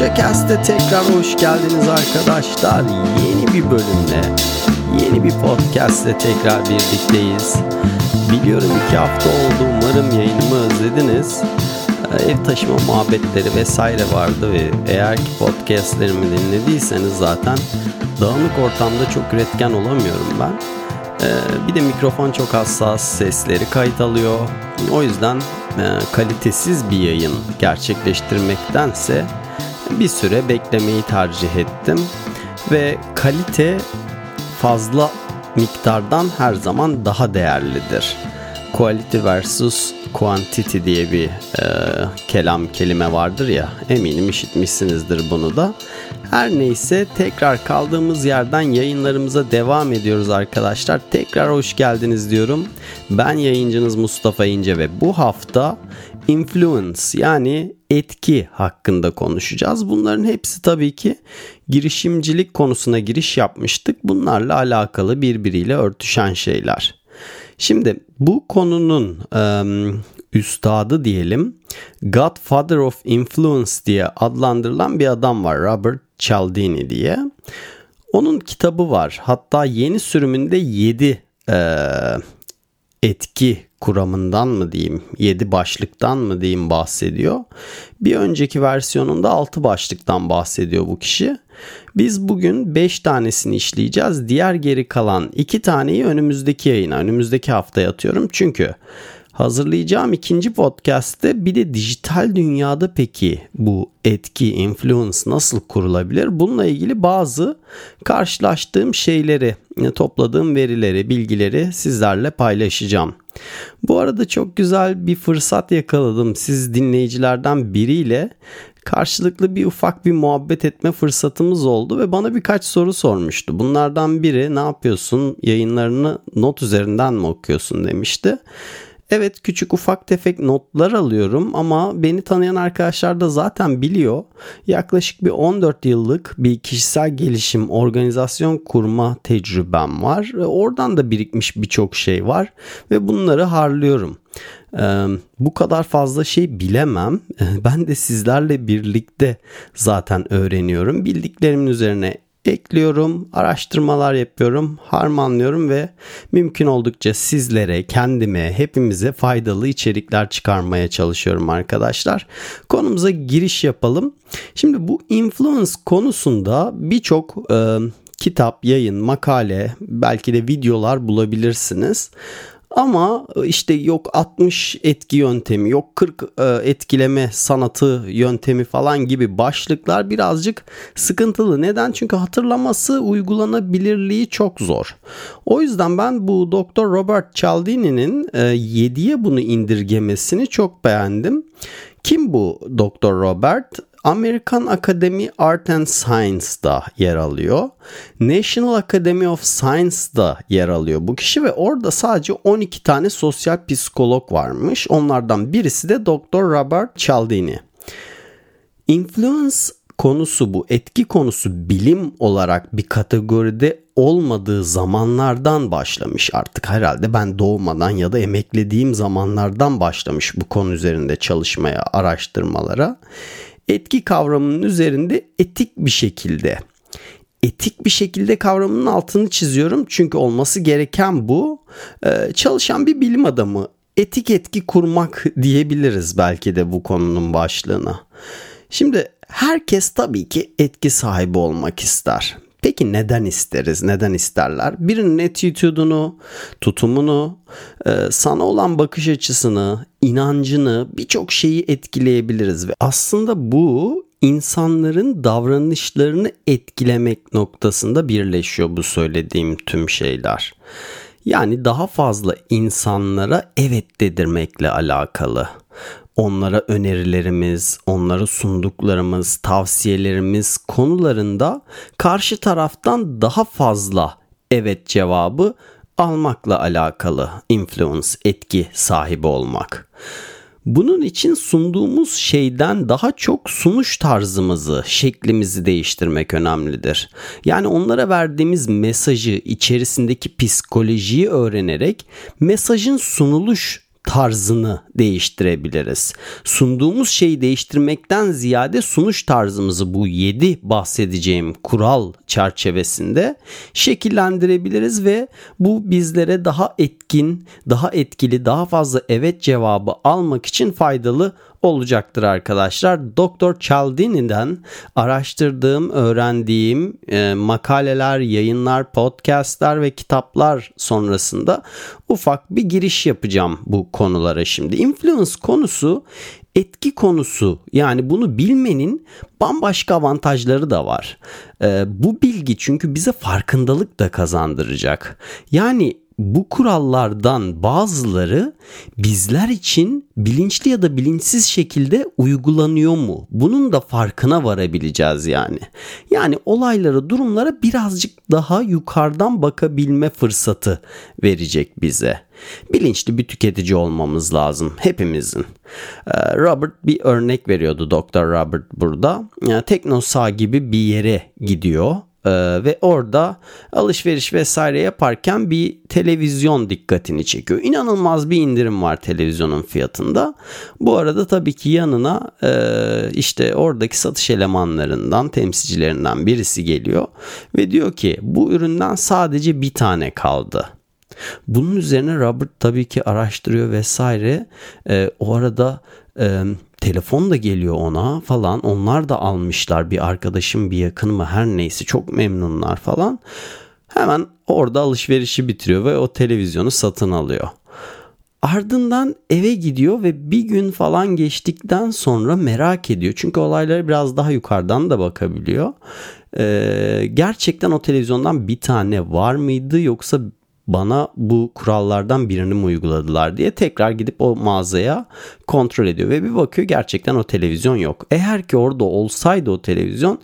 Podcast'e tekrar hoş geldiniz arkadaşlar. Yeni bir bölümle, yeni bir podcast'te tekrar birlikteyiz. Biliyorum iki hafta oldu. Umarım yayınımı özlediniz. Ee, ev taşıma muhabbetleri vesaire vardı ve eğer ki podcastlerimi dinlediyseniz zaten dağınık ortamda çok üretken olamıyorum ben. Ee, bir de mikrofon çok hassas, sesleri kayıt alıyor. O yüzden e, kalitesiz bir yayın gerçekleştirmektense bir süre beklemeyi tercih ettim ve kalite fazla miktardan her zaman daha değerlidir. Quality versus quantity diye bir e, kelam kelime vardır ya eminim işitmişsinizdir bunu da. Her neyse tekrar kaldığımız yerden yayınlarımıza devam ediyoruz arkadaşlar. Tekrar hoş geldiniz diyorum. Ben yayıncınız Mustafa İnce ve bu hafta influence yani etki hakkında konuşacağız. Bunların hepsi tabii ki girişimcilik konusuna giriş yapmıştık. Bunlarla alakalı birbiriyle örtüşen şeyler. Şimdi bu konunun um, üstadı diyelim Godfather of Influence diye adlandırılan bir adam var Robert Cialdini diye. Onun kitabı var. Hatta yeni sürümünde 7 e, etki kuramından mı diyeyim, 7 başlıktan mı diyeyim bahsediyor. Bir önceki versiyonunda 6 başlıktan bahsediyor bu kişi. Biz bugün 5 tanesini işleyeceğiz. Diğer geri kalan 2 taneyi önümüzdeki yayına, önümüzdeki haftaya atıyorum. Çünkü hazırlayacağım ikinci podcast'te bir de dijital dünyada peki bu etki, influence nasıl kurulabilir? Bununla ilgili bazı karşılaştığım şeyleri, topladığım verileri, bilgileri sizlerle paylaşacağım. Bu arada çok güzel bir fırsat yakaladım. Siz dinleyicilerden biriyle karşılıklı bir ufak bir muhabbet etme fırsatımız oldu ve bana birkaç soru sormuştu. Bunlardan biri ne yapıyorsun yayınlarını not üzerinden mi okuyorsun demişti. Evet küçük ufak tefek notlar alıyorum ama beni tanıyan arkadaşlar da zaten biliyor. Yaklaşık bir 14 yıllık bir kişisel gelişim, organizasyon kurma tecrübem var. Oradan da birikmiş birçok şey var ve bunları harlıyorum. Ee, bu kadar fazla şey bilemem. Ben de sizlerle birlikte zaten öğreniyorum. Bildiklerimin üzerine ekliyorum, araştırmalar yapıyorum, harmanlıyorum ve mümkün oldukça sizlere, kendime, hepimize faydalı içerikler çıkarmaya çalışıyorum arkadaşlar. Konumuza giriş yapalım. Şimdi bu influence konusunda birçok e, kitap, yayın, makale, belki de videolar bulabilirsiniz. Ama işte yok 60 etki yöntemi, yok 40 e, etkileme sanatı yöntemi falan gibi başlıklar birazcık sıkıntılı. Neden? Çünkü hatırlaması, uygulanabilirliği çok zor. O yüzden ben bu Doktor Robert Cialdini'nin 7'ye bunu indirgemesini çok beğendim. Kim bu Doktor Robert? American Academy Art and Science'da yer alıyor. National Academy of Science'da yer alıyor bu kişi ve orada sadece 12 tane sosyal psikolog varmış. Onlardan birisi de Dr. Robert Cialdini. Influence konusu bu etki konusu bilim olarak bir kategoride olmadığı zamanlardan başlamış artık herhalde ben doğmadan ya da emeklediğim zamanlardan başlamış bu konu üzerinde çalışmaya araştırmalara etki kavramının üzerinde etik bir şekilde etik bir şekilde kavramının altını çiziyorum çünkü olması gereken bu ee, çalışan bir bilim adamı etik etki kurmak diyebiliriz belki de bu konunun başlığına. Şimdi herkes tabii ki etki sahibi olmak ister. Peki neden isteriz? Neden isterler? Birinin attitude'unu, tutumunu, e, sana olan bakış açısını, inancını birçok şeyi etkileyebiliriz ve aslında bu insanların davranışlarını etkilemek noktasında birleşiyor bu söylediğim tüm şeyler. Yani daha fazla insanlara evet dedirmekle alakalı. Onlara önerilerimiz, onlara sunduklarımız, tavsiyelerimiz konularında karşı taraftan daha fazla evet cevabı almakla alakalı influence, etki sahibi olmak. Bunun için sunduğumuz şeyden daha çok sunuş tarzımızı, şeklimizi değiştirmek önemlidir. Yani onlara verdiğimiz mesajı, içerisindeki psikolojiyi öğrenerek mesajın sunuluş tarzını değiştirebiliriz. Sunduğumuz şeyi değiştirmekten ziyade sunuş tarzımızı bu 7 bahsedeceğim kural çerçevesinde şekillendirebiliriz ve bu bizlere daha etkin, daha etkili, daha fazla evet cevabı almak için faydalı olacaktır arkadaşlar. Doktor Cialdini'den araştırdığım, öğrendiğim e, makaleler, yayınlar, podcastler ve kitaplar sonrasında ufak bir giriş yapacağım bu konulara şimdi. Influence konusu etki konusu yani bunu bilmenin bambaşka avantajları da var. Ee, bu bilgi çünkü bize farkındalık da kazandıracak. Yani bu kurallardan bazıları bizler için bilinçli ya da bilinçsiz şekilde uygulanıyor mu? Bunun da farkına varabileceğiz yani. Yani olaylara, durumlara birazcık daha yukarıdan bakabilme fırsatı verecek bize. Bilinçli bir tüketici olmamız lazım hepimizin. Ee, Robert bir örnek veriyordu Doktor Robert burada. Teknosa gibi bir yere gidiyor ee, ve orada alışveriş vesaire yaparken bir televizyon dikkatini çekiyor. İnanılmaz bir indirim var televizyonun fiyatında. Bu arada tabii ki yanına e, işte oradaki satış elemanlarından temsilcilerinden birisi geliyor ve diyor ki bu üründen sadece bir tane kaldı. Bunun üzerine Robert tabii ki araştırıyor vesaire. E, o arada e, telefon da geliyor ona falan. Onlar da almışlar bir arkadaşım bir yakın mı her neyse çok memnunlar falan. Hemen orada alışverişi bitiriyor ve o televizyonu satın alıyor. Ardından eve gidiyor ve bir gün falan geçtikten sonra merak ediyor. Çünkü olaylara biraz daha yukarıdan da bakabiliyor. Ee, gerçekten o televizyondan bir tane var mıydı yoksa bana bu kurallardan birini mi uyguladılar diye tekrar gidip o mağazaya kontrol ediyor ve bir bakıyor gerçekten o televizyon yok. Eğer ki orada olsaydı o televizyon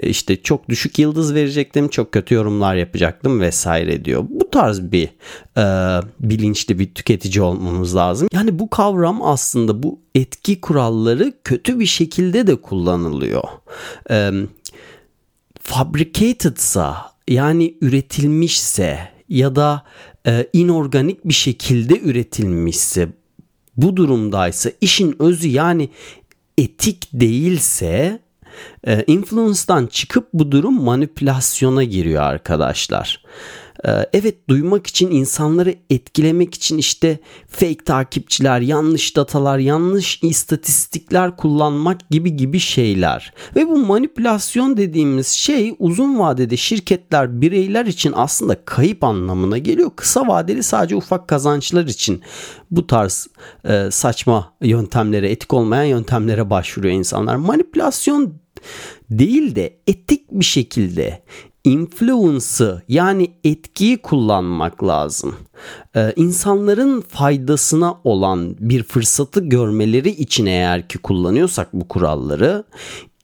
e, işte çok düşük yıldız verecektim, çok kötü yorumlar yapacaktım vesaire diyor. Bu tarz bir e, bilinçli bir tüketici olmamız lazım. Yani bu kavram aslında bu etki kuralları kötü bir şekilde de kullanılıyor. E, fabricatedsa yani üretilmişse ya da e, inorganik bir şekilde üretilmişse bu durumdaysa işin özü yani etik değilse e, influence'dan çıkıp bu durum manipülasyona giriyor arkadaşlar. Ee, evet duymak için insanları etkilemek için işte fake takipçiler, yanlış datalar, yanlış istatistikler kullanmak gibi gibi şeyler. Ve bu manipülasyon dediğimiz şey uzun vadede şirketler, bireyler için aslında kayıp anlamına geliyor. Kısa vadeli sadece ufak kazançlar için bu tarz e, saçma yöntemlere, etik olmayan yöntemlere başvuruyor insanlar. Manipülasyon değil de etik bir şekilde influence'ı yani etkiyi kullanmak lazım. Ee, insanların faydasına olan bir fırsatı görmeleri için eğer ki kullanıyorsak bu kuralları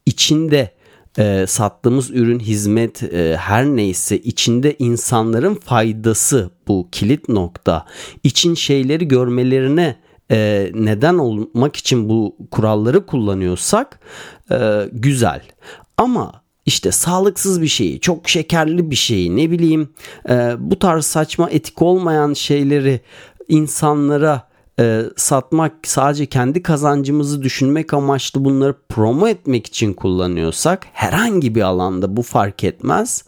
içinde e, sattığımız ürün, hizmet e, her neyse içinde insanların faydası bu kilit nokta için şeyleri görmelerine e, neden olmak için bu kuralları kullanıyorsak e, güzel. Ama işte sağlıksız bir şeyi, çok şekerli bir şeyi, ne bileyim e, bu tarz saçma etik olmayan şeyleri insanlara e, satmak sadece kendi kazancımızı düşünmek amaçlı bunları promo etmek için kullanıyorsak herhangi bir alanda bu fark etmez.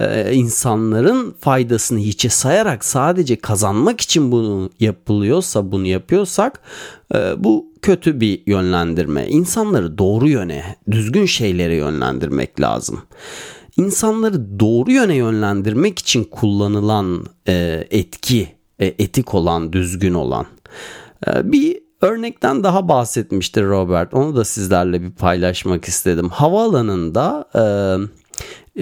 E, insanların faydasını hiçe sayarak sadece kazanmak için bunu yapılıyorsa bunu yapıyorsak e, bu kötü bir yönlendirme. İnsanları doğru yöne, düzgün şeylere yönlendirmek lazım. İnsanları doğru yöne yönlendirmek için kullanılan e, etki, e, etik olan, düzgün olan. E, bir örnekten daha bahsetmiştir Robert. Onu da sizlerle bir paylaşmak istedim. Havaalanında e,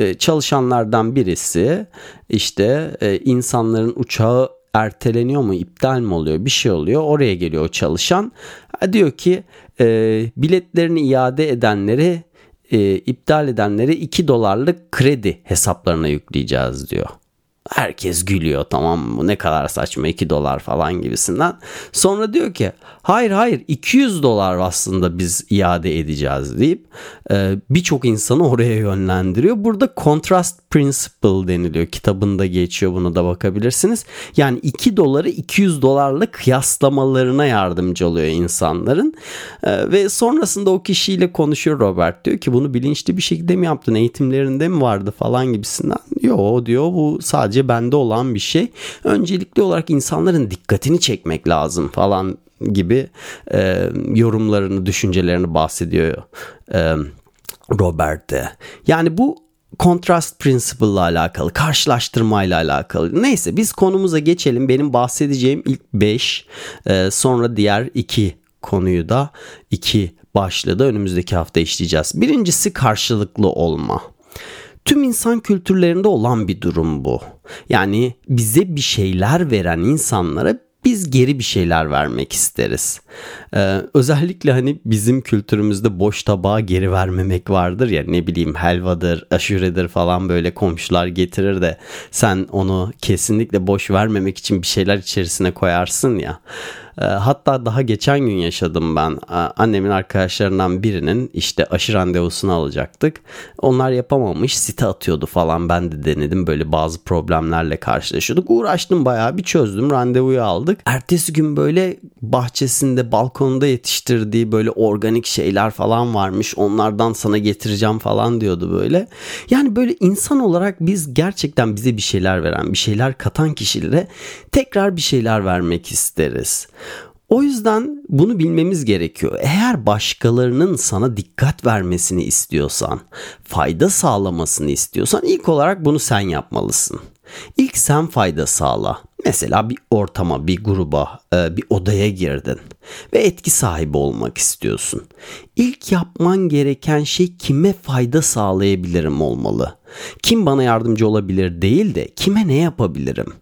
e, çalışanlardan birisi işte e, insanların uçağı erteleniyor mu iptal mi oluyor bir şey oluyor oraya geliyor çalışan diyor ki biletlerini iade edenleri iptal edenleri 2 dolarlık kredi hesaplarına yükleyeceğiz diyor. Herkes gülüyor tamam mı ne kadar saçma 2 dolar falan gibisinden. Sonra diyor ki hayır hayır 200 dolar aslında biz iade edeceğiz deyip e, birçok insanı oraya yönlendiriyor. Burada contrast principle deniliyor kitabında geçiyor bunu da bakabilirsiniz. Yani 2 doları 200 dolarla kıyaslamalarına yardımcı oluyor insanların. E, ve sonrasında o kişiyle konuşuyor Robert diyor ki bunu bilinçli bir şekilde mi yaptın eğitimlerinde mi vardı falan gibisinden. Yo diyor bu sadece bende olan bir şey. Öncelikli olarak insanların dikkatini çekmek lazım falan gibi e, yorumlarını, düşüncelerini bahsediyor e, Robert'e. Yani bu kontrast principle ile alakalı, karşılaştırma ile alakalı. Neyse biz konumuza geçelim. Benim bahsedeceğim ilk 5, e, sonra diğer 2 konuyu da 2 başlığı da önümüzdeki hafta işleyeceğiz. Birincisi karşılıklı olma. Tüm insan kültürlerinde olan bir durum bu. Yani bize bir şeyler veren insanlara biz geri bir şeyler vermek isteriz. Ee, özellikle hani bizim kültürümüzde boş tabağa geri vermemek vardır ya ne bileyim helvadır, aşuredir falan böyle komşular getirir de sen onu kesinlikle boş vermemek için bir şeyler içerisine koyarsın ya. Ee, hatta daha geçen gün yaşadım ben. Ee, annemin arkadaşlarından birinin işte aşı randevusunu alacaktık. Onlar yapamamış site atıyordu falan. Ben de denedim böyle bazı problemlerle karşılaşıyorduk. Uğraştım bayağı bir çözdüm randevuyu aldık. Ertesi gün böyle bahçesinde balkonda yetiştirdiği böyle organik şeyler falan varmış. Onlardan sana getireceğim falan diyordu böyle. Yani böyle insan olarak biz gerçekten bize bir şeyler veren, bir şeyler katan kişilere tekrar bir şeyler vermek isteriz. O yüzden bunu bilmemiz gerekiyor. Eğer başkalarının sana dikkat vermesini istiyorsan, fayda sağlamasını istiyorsan ilk olarak bunu sen yapmalısın. İlk sen fayda sağla. Mesela bir ortama, bir gruba, e, bir odaya girdin ve etki sahibi olmak istiyorsun. İlk yapman gereken şey kime fayda sağlayabilirim olmalı. Kim bana yardımcı olabilir değil de kime ne yapabilirim?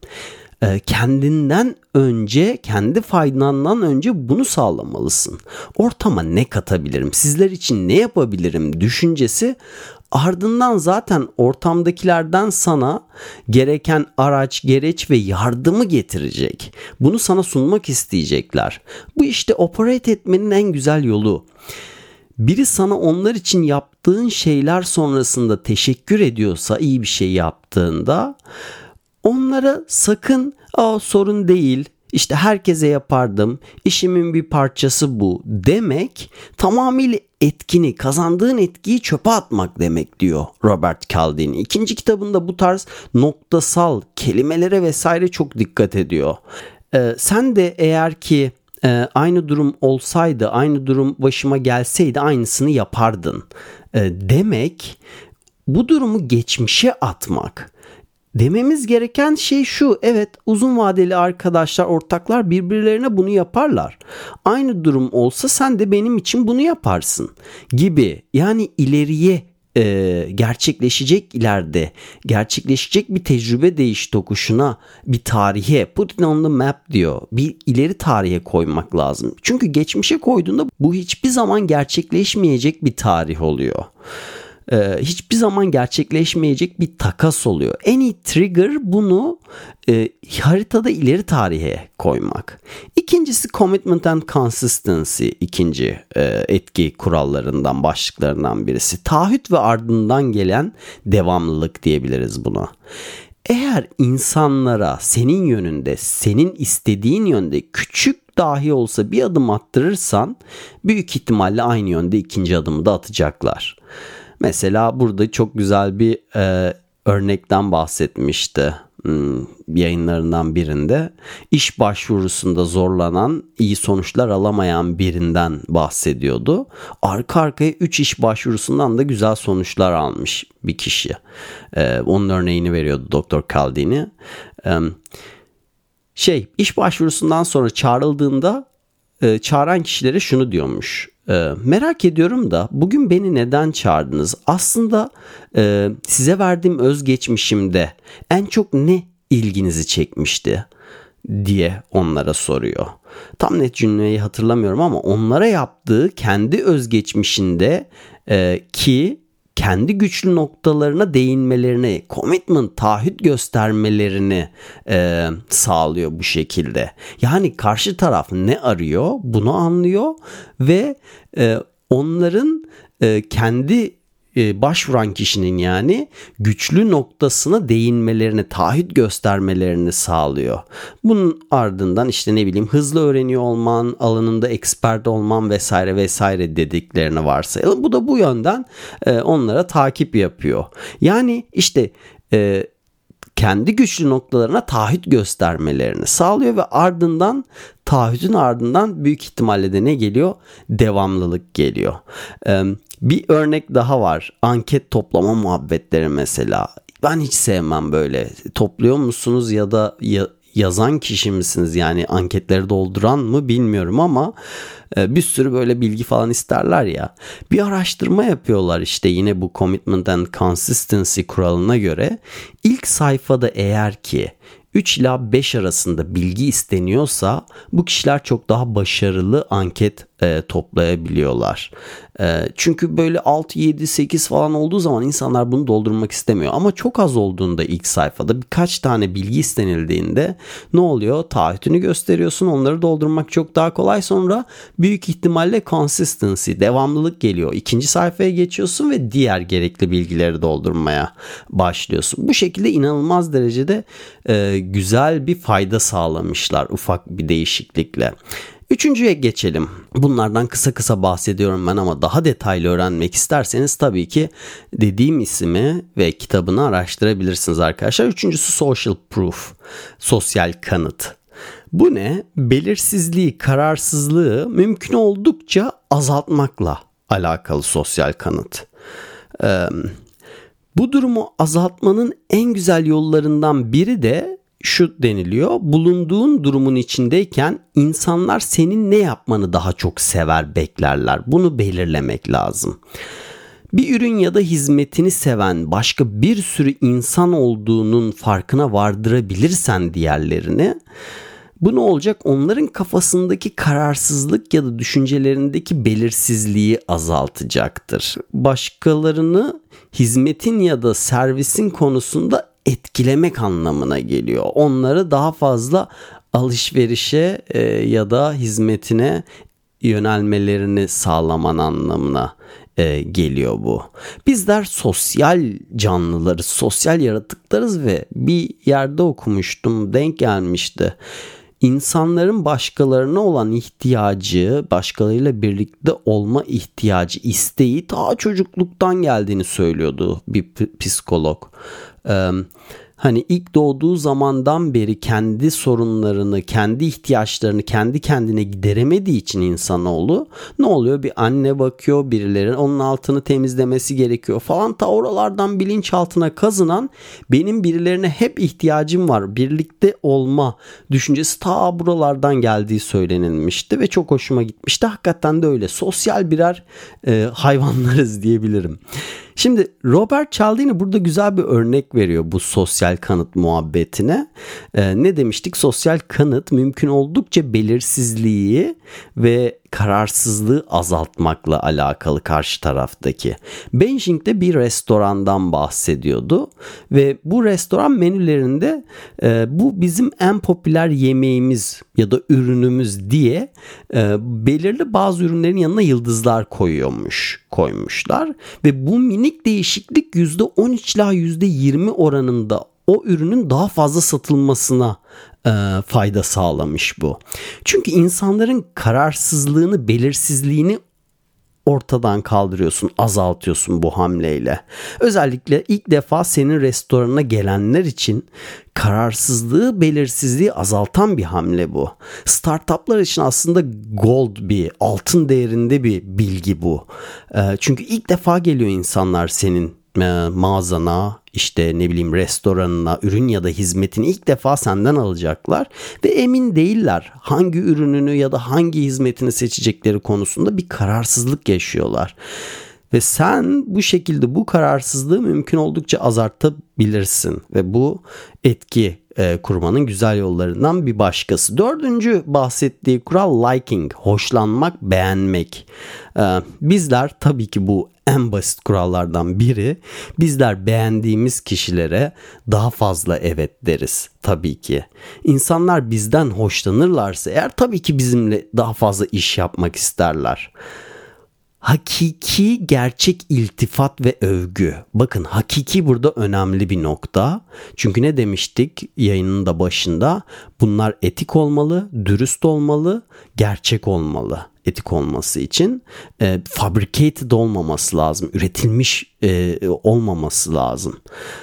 E, kendinden önce, kendi faydandan önce bunu sağlamalısın. Ortama ne katabilirim? Sizler için ne yapabilirim düşüncesi ardından zaten ortamdakilerden sana gereken araç, gereç ve yardımı getirecek. Bunu sana sunmak isteyecekler. Bu işte operate etmenin en güzel yolu. Biri sana onlar için yaptığın şeyler sonrasında teşekkür ediyorsa iyi bir şey yaptığında onlara sakın Aa, sorun değil işte herkese yapardım işimin bir parçası bu demek tamamıyla etkini kazandığın etkiyi çöpe atmak demek diyor Robert Cialdini. İkinci kitabında bu tarz noktasal kelimelere vesaire çok dikkat ediyor. Ee, sen de eğer ki e, aynı durum olsaydı aynı durum başıma gelseydi aynısını yapardın e, demek bu durumu geçmişe atmak Dememiz gereken şey şu. Evet uzun vadeli arkadaşlar, ortaklar birbirlerine bunu yaparlar. Aynı durum olsa sen de benim için bunu yaparsın gibi. Yani ileriye e, gerçekleşecek ileride gerçekleşecek bir tecrübe değiş tokuşuna bir tarihe put it on the map diyor. Bir ileri tarihe koymak lazım. Çünkü geçmişe koyduğunda bu hiçbir zaman gerçekleşmeyecek bir tarih oluyor e, hiçbir zaman gerçekleşmeyecek bir takas oluyor. En iyi trigger bunu e, haritada ileri tarihe koymak. İkincisi commitment and consistency ikinci e, etki kurallarından başlıklarından birisi. Taahhüt ve ardından gelen devamlılık diyebiliriz buna. Eğer insanlara senin yönünde, senin istediğin yönde küçük dahi olsa bir adım attırırsan büyük ihtimalle aynı yönde ikinci adımı da atacaklar. Mesela burada çok güzel bir e, örnekten bahsetmişti hmm, yayınlarından birinde. İş başvurusunda zorlanan, iyi sonuçlar alamayan birinden bahsediyordu. Arka arkaya 3 iş başvurusundan da güzel sonuçlar almış bir kişi. Ee, onun örneğini veriyordu Doktor Caldini. Ee, şey, iş başvurusundan sonra çağrıldığında e, çağıran kişilere şunu diyormuş. Ee, merak ediyorum da bugün beni neden çağırdınız? Aslında e, size verdiğim özgeçmişimde en çok ne ilginizi çekmişti diye onlara soruyor. Tam net cümleyi hatırlamıyorum ama onlara yaptığı kendi özgeçmişinde e, ki kendi güçlü noktalarına değinmelerini, commitment, taahhüt göstermelerini e, sağlıyor bu şekilde. Yani karşı taraf ne arıyor bunu anlıyor ve e, onların e, kendi başvuran kişinin yani güçlü noktasına değinmelerini, taahhüt göstermelerini sağlıyor. Bunun ardından işte ne bileyim hızlı öğreniyor olman, alanında expert olman vesaire vesaire dediklerini varsayalım. Bu da bu yönden e, onlara takip yapıyor. Yani işte e, kendi güçlü noktalarına taahhüt göstermelerini sağlıyor ve ardından taahhütün ardından büyük ihtimalle de ne geliyor? Devamlılık geliyor. Bir örnek daha var. Anket toplama muhabbetleri mesela. Ben hiç sevmem böyle. Topluyor musunuz ya da yazan kişi misiniz? Yani anketleri dolduran mı bilmiyorum ama e, bir sürü böyle bilgi falan isterler ya. Bir araştırma yapıyorlar işte yine bu commitment and consistency kuralına göre. ilk sayfada eğer ki 3 ila 5 arasında bilgi isteniyorsa bu kişiler çok daha başarılı anket e, toplayabiliyorlar. E, çünkü böyle 6, 7, 8 falan olduğu zaman insanlar bunu doldurmak istemiyor. Ama çok az olduğunda ilk sayfada birkaç tane bilgi istenildiğinde ne oluyor? Taahhütünü gösteriyorsun onları doldurmak çok daha kolay. Sonra büyük ihtimalle consistency, devamlılık geliyor. İkinci sayfaya geçiyorsun ve diğer gerekli bilgileri doldurmaya başlıyorsun. Bu şekilde inanılmaz derecede e, güzel bir fayda sağlamışlar ufak bir değişiklikle. Üçüncüye geçelim. Bunlardan kısa kısa bahsediyorum ben ama daha detaylı öğrenmek isterseniz tabii ki dediğim ismi ve kitabını araştırabilirsiniz arkadaşlar. Üçüncüsü social proof, sosyal kanıt. Bu ne? Belirsizliği, kararsızlığı mümkün oldukça azaltmakla alakalı sosyal kanıt. Ee, bu durumu azaltmanın en güzel yollarından biri de şu deniliyor. Bulunduğun durumun içindeyken insanlar senin ne yapmanı daha çok sever, beklerler. Bunu belirlemek lazım. Bir ürün ya da hizmetini seven başka bir sürü insan olduğunun farkına vardırabilirsen diğerlerini bu ne olacak? Onların kafasındaki kararsızlık ya da düşüncelerindeki belirsizliği azaltacaktır. Başkalarını hizmetin ya da servisin konusunda etkilemek anlamına geliyor. Onları daha fazla alışverişe e, ya da hizmetine yönelmelerini sağlaman anlamına e, geliyor bu. Bizler sosyal canlılarız, sosyal yaratıklarız ve bir yerde okumuştum, denk gelmişti. İnsanların başkalarına olan ihtiyacı, başkalarıyla birlikte olma ihtiyacı, isteği ta çocukluktan geldiğini söylüyordu bir psikolog. Hani ilk doğduğu zamandan beri kendi sorunlarını, kendi ihtiyaçlarını kendi kendine gideremediği için insanoğlu ne oluyor? Bir anne bakıyor, birilerinin onun altını temizlemesi gerekiyor falan. Ta oralardan bilinçaltına kazınan benim birilerine hep ihtiyacım var. Birlikte olma düşüncesi ta buralardan geldiği söylenilmişti ve çok hoşuma gitmişti. Hakikaten de öyle. Sosyal birer e, hayvanlarız diyebilirim. Şimdi Robert Cialdini burada güzel bir örnek veriyor bu sosyal kanıt muhabbetine. Ee, ne demiştik? Sosyal kanıt mümkün oldukça belirsizliği ve kararsızlığı azaltmakla alakalı karşı taraftaki. Beijing'de bir restorandan bahsediyordu ve bu restoran menülerinde e, bu bizim en popüler yemeğimiz ya da ürünümüz diye e, belirli bazı ürünlerin yanına yıldızlar koyuyormuş koymuşlar ve bu minik değişiklik %13 ila %20 oranında o ürünün daha fazla satılmasına e, fayda sağlamış bu. Çünkü insanların kararsızlığını, belirsizliğini ortadan kaldırıyorsun, azaltıyorsun bu hamleyle. Özellikle ilk defa senin restoranına gelenler için kararsızlığı, belirsizliği azaltan bir hamle bu. Startuplar için aslında gold bir, altın değerinde bir bilgi bu. E, çünkü ilk defa geliyor insanlar senin e, mağazana, işte ne bileyim restoranına ürün ya da hizmetini ilk defa senden alacaklar ve emin değiller hangi ürününü ya da hangi hizmetini seçecekleri konusunda bir kararsızlık yaşıyorlar. Ve sen bu şekilde bu kararsızlığı mümkün oldukça azaltabilirsin ve bu etki e, kurmanın güzel yollarından bir başkası. Dördüncü bahsettiği kural liking, hoşlanmak, beğenmek. E, bizler tabii ki bu en basit kurallardan biri. Bizler beğendiğimiz kişilere daha fazla evet deriz tabii ki. İnsanlar bizden hoşlanırlarsa eğer tabii ki bizimle daha fazla iş yapmak isterler hakiki gerçek iltifat ve övgü. Bakın hakiki burada önemli bir nokta. Çünkü ne demiştik yayının da başında? Bunlar etik olmalı, dürüst olmalı, gerçek olmalı. Etik olması için e, fabricated olmaması lazım, üretilmiş e, olmaması lazım.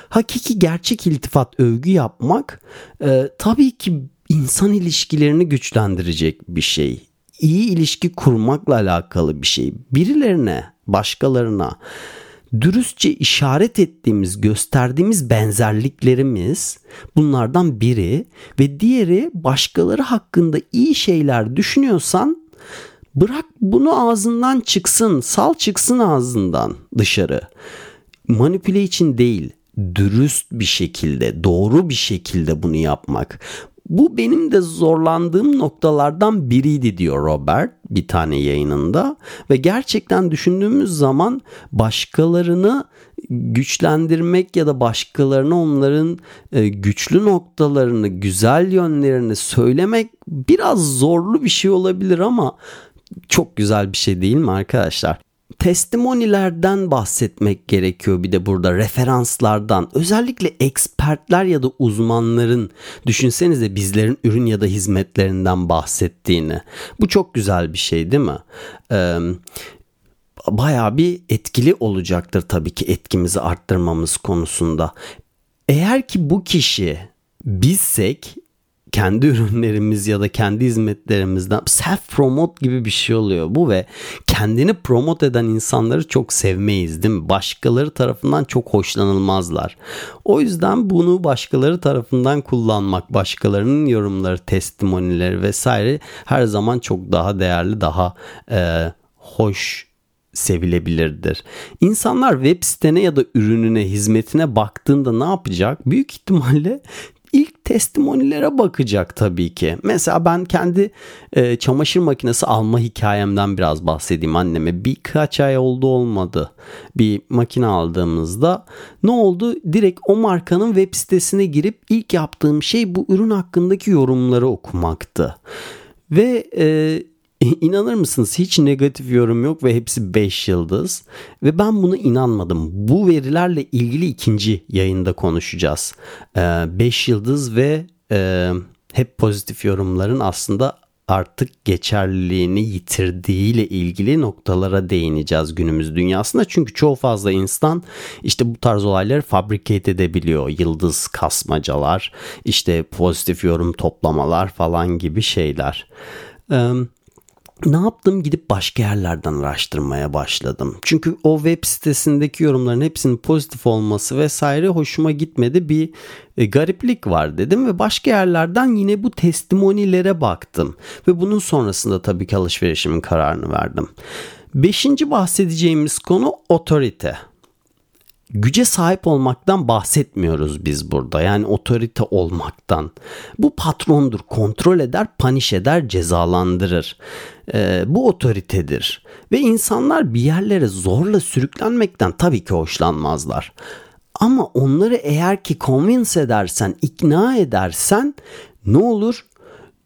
Hakiki gerçek iltifat, övgü yapmak e, tabii ki insan ilişkilerini güçlendirecek bir şey iyi ilişki kurmakla alakalı bir şey. Birilerine, başkalarına dürüstçe işaret ettiğimiz, gösterdiğimiz benzerliklerimiz bunlardan biri ve diğeri başkaları hakkında iyi şeyler düşünüyorsan bırak bunu ağzından çıksın, sal çıksın ağzından dışarı. Manipüle için değil, dürüst bir şekilde, doğru bir şekilde bunu yapmak. Bu benim de zorlandığım noktalardan biriydi diyor Robert bir tane yayınında ve gerçekten düşündüğümüz zaman başkalarını güçlendirmek ya da başkalarına onların e, güçlü noktalarını, güzel yönlerini söylemek biraz zorlu bir şey olabilir ama çok güzel bir şey değil mi arkadaşlar? Testimonilerden bahsetmek gerekiyor bir de burada referanslardan özellikle ekspertler ya da uzmanların düşünsenize bizlerin ürün ya da hizmetlerinden bahsettiğini bu çok güzel bir şey değil mi? Ee, bayağı bir etkili olacaktır tabii ki etkimizi arttırmamız konusunda. Eğer ki bu kişi bizsek kendi ürünlerimiz ya da kendi hizmetlerimizden self promote gibi bir şey oluyor bu ve kendini promote eden insanları çok sevmeyiz değil mi? Başkaları tarafından çok hoşlanılmazlar. O yüzden bunu başkaları tarafından kullanmak, başkalarının yorumları, testimonileri vesaire her zaman çok daha değerli, daha e, hoş sevilebilirdir. İnsanlar web sitene ya da ürününe, hizmetine baktığında ne yapacak? Büyük ihtimalle ilk testimonilere bakacak tabii ki. Mesela ben kendi e, çamaşır makinesi alma hikayemden biraz bahsedeyim anneme. Birkaç ay oldu olmadı. Bir makine aldığımızda ne oldu? Direkt o markanın web sitesine girip ilk yaptığım şey bu ürün hakkındaki yorumları okumaktı. Ve e, İnanır mısınız hiç negatif yorum yok ve hepsi 5 yıldız. Ve ben buna inanmadım. Bu verilerle ilgili ikinci yayında konuşacağız. 5 ee, yıldız ve e, hep pozitif yorumların aslında artık geçerliliğini yitirdiğiyle ilgili noktalara değineceğiz günümüz dünyasında. Çünkü çoğu fazla insan işte bu tarz olayları fabricate edebiliyor. Yıldız kasmacalar, işte pozitif yorum toplamalar falan gibi şeyler. Ee, ne yaptım? Gidip başka yerlerden araştırmaya başladım. Çünkü o web sitesindeki yorumların hepsinin pozitif olması vesaire hoşuma gitmedi. Bir e, gariplik var dedim ve başka yerlerden yine bu testimonilere baktım. Ve bunun sonrasında tabii ki alışverişimin kararını verdim. Beşinci bahsedeceğimiz konu otorite güce sahip olmaktan bahsetmiyoruz biz burada. Yani otorite olmaktan. Bu patrondur, kontrol eder, paniş eder, cezalandırır. Ee, bu otoritedir. Ve insanlar bir yerlere zorla sürüklenmekten tabii ki hoşlanmazlar. Ama onları eğer ki convince edersen, ikna edersen ne olur?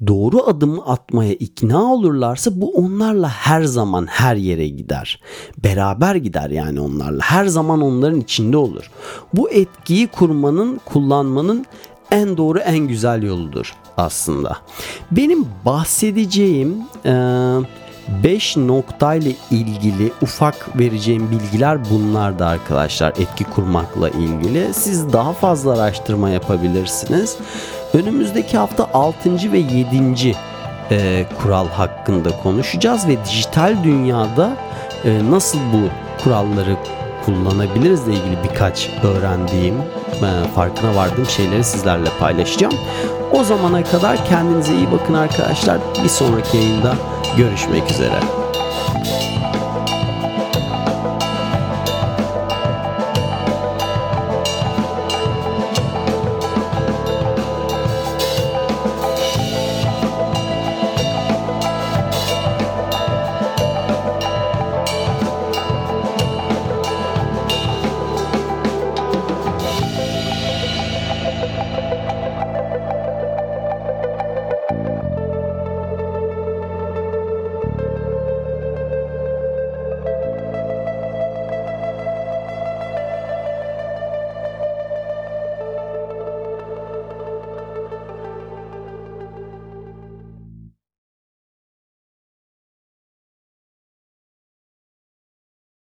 Doğru adımı atmaya ikna olurlarsa bu onlarla her zaman her yere gider. Beraber gider yani onlarla. Her zaman onların içinde olur. Bu etkiyi kurmanın, kullanmanın en doğru en güzel yoludur aslında. Benim bahsedeceğim 5 e, noktayla ilgili ufak vereceğim bilgiler bunlar da arkadaşlar etki kurmakla ilgili. Siz daha fazla araştırma yapabilirsiniz. Önümüzdeki hafta 6. ve 7. E, kural hakkında konuşacağız ve dijital dünyada e, nasıl bu kuralları kullanabiliriz ile ilgili birkaç öğrendiğim, e, farkına vardığım şeyleri sizlerle paylaşacağım. O zamana kadar kendinize iyi bakın arkadaşlar. Bir sonraki yayında görüşmek üzere.